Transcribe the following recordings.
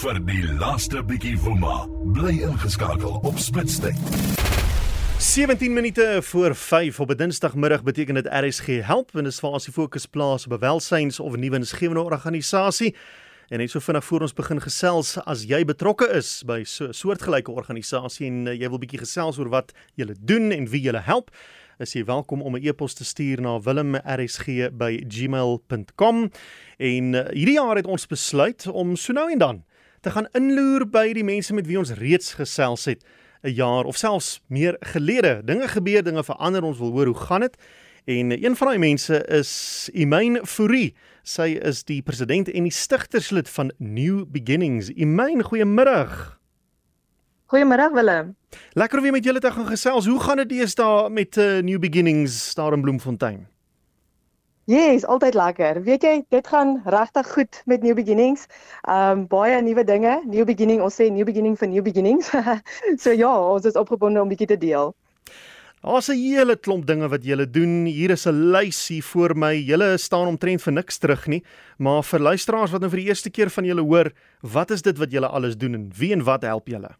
vir die laaste bietjie woema. Bly ingeskakel op Spitstyd. 17 minute voor 5 op 'n Dinsdagmiddag beteken dit RSG help en dis waar ons die fokus plaas op welsyns of 'n nuwe insgewende organisasie. En net so vinnig voor ons begin gesels, as jy betrokke is by so 'n soortgelyke organisasie en uh, jy wil bietjie gesels oor wat julle doen en wie julle help, is jy welkom om 'n e-pos te stuur na wilmrsg@gmail.com. En uh, hierdie jaar het ons besluit om so nou en dan te gaan inloer by die mense met wie ons reeds gesels het 'n jaar of selfs meer gelede. Dinge gebeur, dinge verander, ons wil hoor hoe gaan dit? En een van daai mense is Imain Fourie. Sy is die president en die stigterslid van New Beginnings. Imain, goeiemiddag. Goeiemiddag Willem. Lekker om weer met julle te gaan gesels. Hoe gaan dit deesdae met uh, New Beginnings daar in Bloemfontein? Yes, altyd lekker. Weet jy, dit gaan regtig goed met New Beginnings. Um baie nuwe dinge. New Beginning, ons sê New Beginning vir New Beginnings. so ja, ons is opgebonde om bietjie te deel. Daar's 'n hele klomp dinge wat julle doen. Hier is 'n lys hier voor my. Julle staan omtrent vir niks terug nie, maar vir luisteraars wat nou vir die eerste keer van julle hoor, wat is dit wat julle alles doen en wie en wat help julle?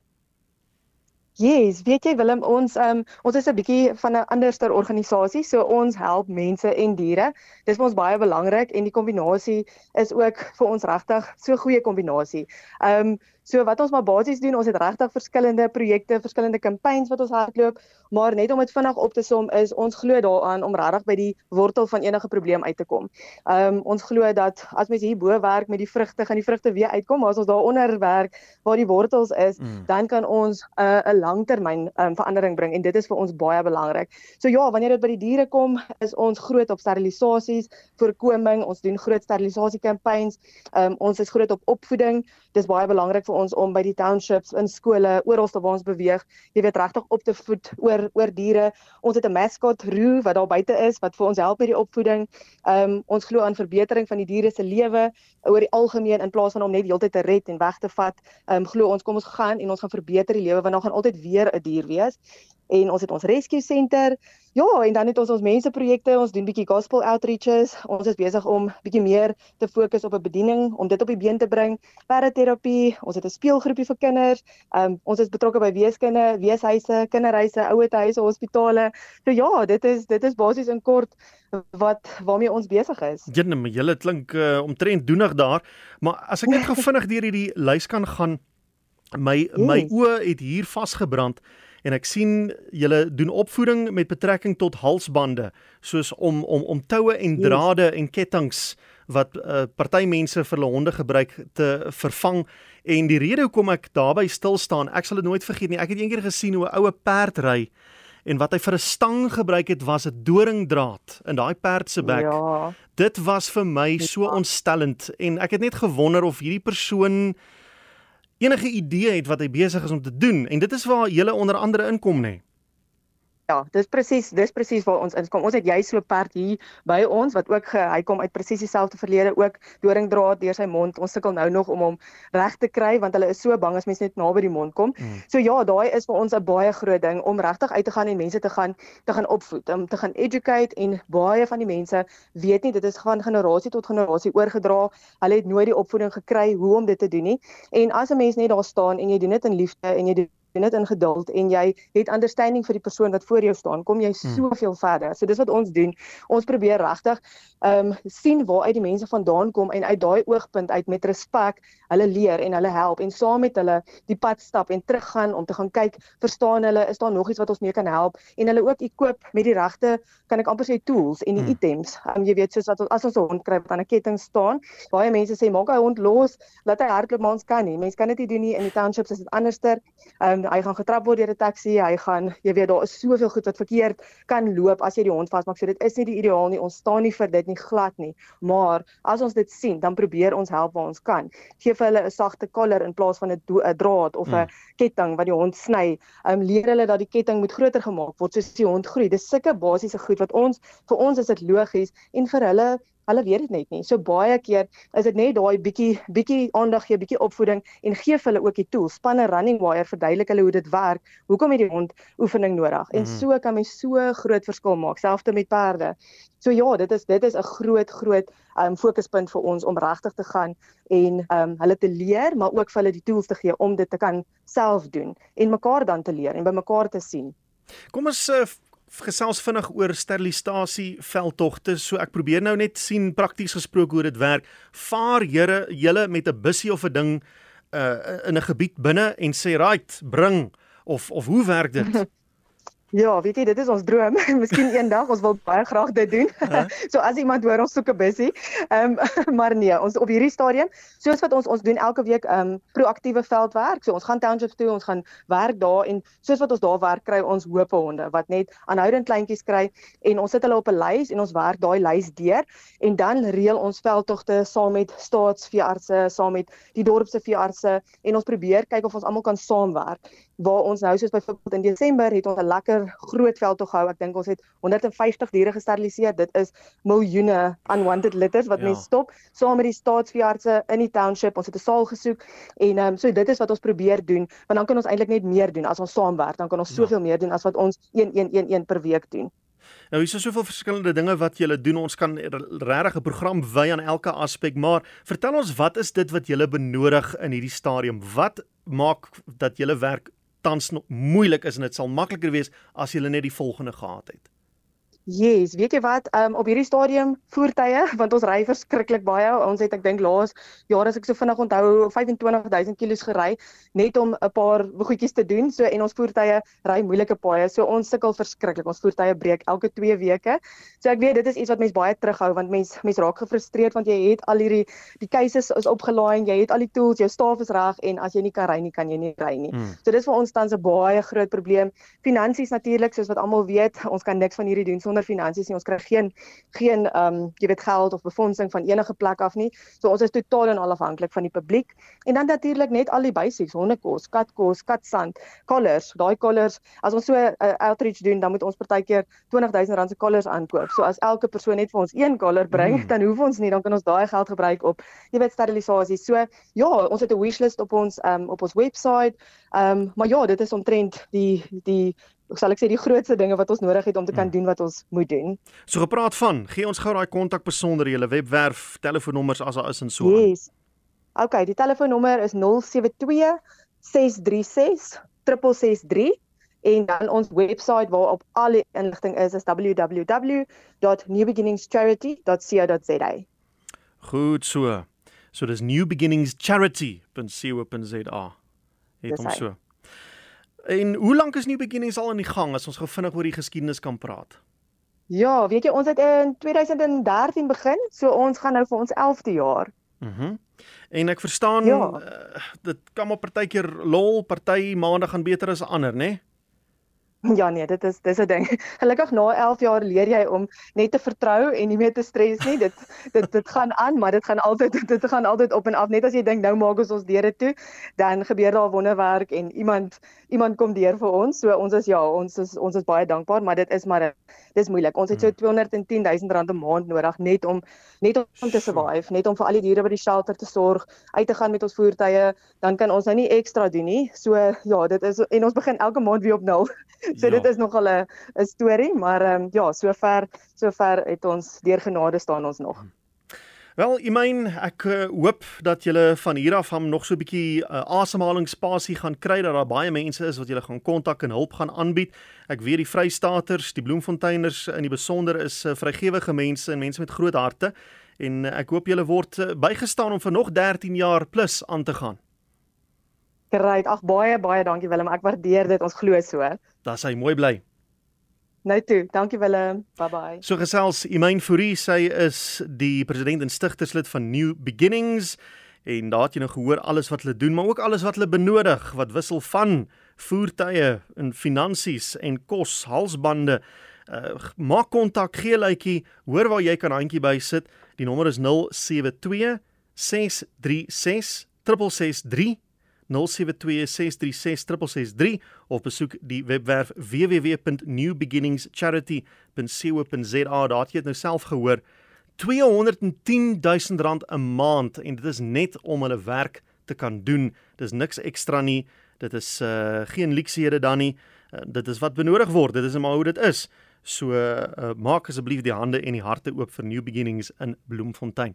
Yes, weet jy Willem, ons um, ons is 'n bietjie van 'n anderster organisasie, so ons help mense en diere. Dis vir ons baie belangrik en die kombinasie is ook vir ons regtig so goeie kombinasie. Ehm um, So wat ons maar basies doen, ons het regtig verskillende projekte, verskillende kampanjes wat ons hardloop, maar net om dit vinnig op te som is ons glo daaraan om regtig by die wortel van enige probleem uit te kom. Ehm um, ons glo dat as mens hier bo werk met die vrugte, gaan die vrugte weer uitkom, maar as ons daaronder werk waar die wortels is, mm. dan kan ons 'n uh, 'n langtermyn um, verandering bring en dit is vir ons baie belangrik. So ja, wanneer dit by die diere kom, is ons groot op sterilisasies, voorkoming, ons doen groot sterilisasiekampanje. Ehm um, ons is groot op opvoeding. Dis baie belangrik vir ons om by die townships, in skole, oral waar ons beweeg, jy weet regtig op te voed oor oor diere. Ons het 'n mascot Roo wat daar buite is wat vir ons help met die opvoeding. Ehm um, ons glo aan verbetering van die diere se lewe oor die algemeen in plaas van om net heeltyd te red en weg te vat. Ehm um, glo ons kom ons gaan en ons gaan verbeter die lewe want dan gaan altyd weer 'n dier wees en ons het ons rescue center. Ja, en dan het ons ons menseprojekte, ons doen bietjie gospel outreaches. Ons is besig om bietjie meer te fokus op 'n bediening om dit op die been te bring. Paraterapie, ons het 'n speelgroepie vir kinders. Um ons is betrokke by weeskinde, weeshuise, kinderhuise, ouetehuise, hospitale. So ja, dit is dit is basies in kort wat waarmee ons besig is. Jenne, maar julle klink uh, omtrent doenig daar, maar as ek net gou vinnig deur hierdie lys kan gaan, my yes. my oë het hier vasgebrand en ek sien julle doen opvoeding met betrekking tot halsbande soos om om om toue en drade yes. en kettinge wat uh, party mense vir hulle honde gebruik te vervang en die rede hoekom ek daarby stil staan ek sal dit nooit vergeet nie ek het eendag gesien hoe 'n oue perd ry en wat hy vir 'n stang gebruik het was 'n doringdraad in daai perd se bek ja. dit was vir my so ontstellend en ek het net gewonder of hierdie persoon enige idee het wat hy besig is om te doen en dit is waar jy onder andere inkom nê. Ja, dis presies, dis presies waar ons inkom. Ons het jy so perd hier by ons wat ook ge, hy kom uit presies dieselfde verlede ook doringdraad deur sy mond. Ons sukkel nou nog om hom reg te kry want hulle is so bang as mense net naby die mond kom. Mm. So ja, daai is vir ons 'n baie groot ding om regtig uit te gaan en mense te gaan te gaan opvoed, om te gaan educate en baie van die mense weet nie dit is gaan generasie tot generasie oorgedra. Hulle het nooit die opvoeding gekry hoe om dit te doen nie. En as 'n mens net daar staan en jy doen dit in liefde en jy doen jy net in geduld en jy het understanding vir die persoon wat voor jou staan, kom jy hmm. soveel hmm. verder. So dis wat ons doen. Ons probeer regtig ehm um, sien waar uit die mense vandaan kom en uit daai oogpunt uit met respek hulle leer en hulle help en saam met hulle die pad stap en teruggaan om te gaan kyk, verstaan hulle, is daar nog iets wat ons mee kan help en hulle ook ekoop met die regte kan ek amper sê tools en die hmm. items. Ehm um, jy weet soos wat as ons 'n hond kry wat aan 'n ketting staan, baie mense sê maak hy hond los, laat hy hardloop maar ons kan nie. Mense kan dit nie doen nie in die townships is dit anderster. Ehm um, hy gaan getrap word deur 'n taxi, hy gaan jy weet daar is soveel goed wat verkeerd kan loop as jy die hond vasmaak. So dit is nie die ideaal nie. Ons staan nie vir dit nie glad nie. Maar as ons dit sien, dan probeer ons help waar ons kan. Gee vir hulle 'n sagte collar in plaas van 'n draad of 'n mm. ketting wat die hond sny. Ehm um, leer hulle dat die ketting moet groter gemaak word soos die hond groei. Dis sulke basiese goed wat ons vir ons is dit logies en vir hulle hulle weet dit net nie. So baie keer is dit net daai bietjie bietjie aandag gee, bietjie opvoeding en gee vir hulle ook die tools. Spanne running wire verduidelik hulle hoe dit werk. Hoekom het die hond oefening nodig? En mhm. so kan mens so groot verskil maak, selfs met perde. So ja, dit is dit is 'n groot groot um fokuspunt vir ons om regtig te gaan en um hulle te leer, maar ook vir hulle die tools te gee om dit te kan self doen en mekaar dan te leer en by mekaar te sien. Kom ons uh, gesels vinnig oor sterilisasie veldtogte. So ek probeer nou net sien prakties gesproke hoe dit werk. Vaar Here julle met 'n bussie of 'n ding uh in 'n gebied binne en sê right, bring of of hoe werk dit? Ja, weet jy, dit is ons droom. Miskien eendag ons wil baie graag dit doen. Huh? so as iemand hoor ons soek 'n bussie. Ehm um, maar nee, ons op hierdie stadium, soos wat ons ons doen elke week ehm um, proaktiewe veldwerk. So ons gaan townships toe, ons gaan werk daar en soos wat ons daar werk kry ons hoope honde wat net aanhoudend kleintjies kry en ons sit hulle op 'n lys en ons werk daai lys deur en dan reël ons veldtogte saam met staatsveeartse, saam met die dorp se veeartse en ons probeer kyk of ons almal kan saamwerk waar ons nou soos byvoorbeeld in Desember het ons 'n lekker groot veld toe gehou. Ek dink ons het 150 diere gesteriliseer. Dit is miljoene unwanted litters wat ja. mense stop saam met die staatsveeartse in die township. Ons het 'n saal gesoek en ehm um, so dit is wat ons probeer doen, want dan kan ons eintlik net meer doen as ons saamwerk. Dan kan ons ja. soveel ja. meer doen as wat ons 1111 per week doen. Nou hier is soveel verskillende dinge wat julle doen. Ons kan regtig 'n program wy aan elke aspek, maar vertel ons wat is dit wat julle benodig in hierdie stadium? Wat maak dat julle werk tans nog moeilik is en dit sal makliker wees as jy net die volgende gehad het. Yes, weet jy wat, um, op hierdie stadium voertuie want ons ry verskriklik baie. Ons het ek dink laas jaar as ek so vinnig onthou 25000 km gery net om 'n paar goedjies te doen. So en ons voertuie ry moeilike paaie. So ons sukkel verskriklik. Ons voertuie breek elke 2 weke. So ek weet dit is iets wat mense baie terughou want mense mense raak gefrustreerd want jy het al hierdie die cases is opgelaai en jy het al die tools, jou staf is reg en as jy nie kan ry nie, kan jy nie ry nie. Mm. So dis vir ons tans 'n baie groot probleem. Finansies natuurlik soos wat almal weet, ons kan niks van hierdie doen sonder finansies nie. Ons kry geen geen ehm um, jy weet geld of befondsing van enige plek af nie. So ons is totaal en al afhanklik van die publiek. En dan natuurlik net al die basics, hondekos, katkos, katsand, collars, daai collars. As ons so 'n uh, outreach doen, dan moet ons partykeer R20000 se collars aankoop. So as elke persoon net vir ons een collar bring, mm. dan hoef ons nie, dan kan ons daai geld gebruik op jy weet sterilisasie. So ja, ons het 'n wishlist op ons ehm um, op ons webwerf. Ehm um, maar ja, dit is omtrent die die sal ek sê die grootste dinge wat ons nodig het om te kan hmm. doen wat ons moet doen. So gepraat van, gee ons gou daai kontak besonder julle webwerf, telefoonnommers as daar is en so. Yes. OK, die telefoonnommer is 072 636 663 en dan ons webwerf waarop al die inligting is is www.newbeginningscharity.co.za. Goed so. So dis newbeginningscharity.co.za. Het hom so. En hoe lank is New Beginnings al in die gang as ons gou vinnig oor die geskiedenis kan praat? Ja, weet jy, ons het in 2013 begin, so ons gaan nou vir ons 11de jaar. Mhm. Mm en ek verstaan ja. uh, dit kan maar partykeer lol, party maande gaan beter as ander, né? Nee? Ja nee, dit is dis 'n ding. Gelukkig na 11 jaar leer jy om net te vertrou en nie meer te stres nie. Dit dit dit gaan aan, maar dit gaan altyd dit gaan altyd op en af. Net as jy dink nou maak ons ons deure toe, dan gebeur daar wonderwerk en iemand iemand kom deur vir ons. So ons is ja, ons is ons is baie dankbaar, maar dit is maar dis moeilik. Ons het so 210 000 rand 'n maand nodig net om net om te survive, net om vir al die diere by die shelter te sorg, uit te gaan met ons voertuie, dan kan ons nou nie ekstra doen nie. So ja, dit is en ons begin elke maand weer op nul. So ja. dit is nogal 'n 'n storie, maar ehm um, ja, sover sover het ons deur genade staan ons nog. Wel, ek meen ek uh, hoop dat julle van hier af hom nog so 'n bietjie uh, asemhalingsspasie gaan kry dat daar baie mense is wat julle gaan kontak en hulp gaan aanbied. Ek weet die Vrystaaters, die Bloemfonteiners in die besonder is uh, vrygewige mense en mense met groot harte en uh, ek hoop julle word uh, bygestaan om vir nog 13 jaar plus aan te gaan. Great. Ag baie baie dankie Willem. Ek waardeer dit. Ons glo so. Das hy mooi bly. Nou toe. Dankie Willem. Bye bye. So gesels Imain Fourie, sy is die president en stigterslid van New Beginnings en daar het jy nou gehoor alles wat hulle doen, maar ook alles wat hulle benodig wat wissel van voertuie en finansies en kos, halsbande. Uh, maak kontak, gee lykie, hoor waar jy kan handjie by sit. Die nommer is 072 636 663 0726366663 of besoek die webwerf www.newbeginningscharity.co.za daar het jy dit nou self gehoor 210 000 rand 'n maand en dit is net om hulle werk te kan doen. Dis niks ekstra nie. Dit is uh geen leksiehede dan nie. Uh, dit is wat benodig word. Dit is maar hoe dit is. So uh, maak asseblief die hande en die harte oop vir new beginnings in Bloemfontein.